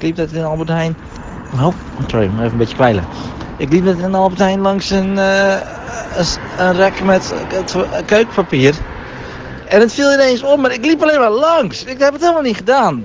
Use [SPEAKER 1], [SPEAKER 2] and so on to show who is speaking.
[SPEAKER 1] Ik liep net in Albert Heijn. Oh, sorry, even een beetje kwijlen. Ik liep net in Albert Heijn langs een, uh, een, rek met keukenpapier. En het viel ineens om, maar ik liep alleen maar langs. Ik heb het helemaal niet gedaan.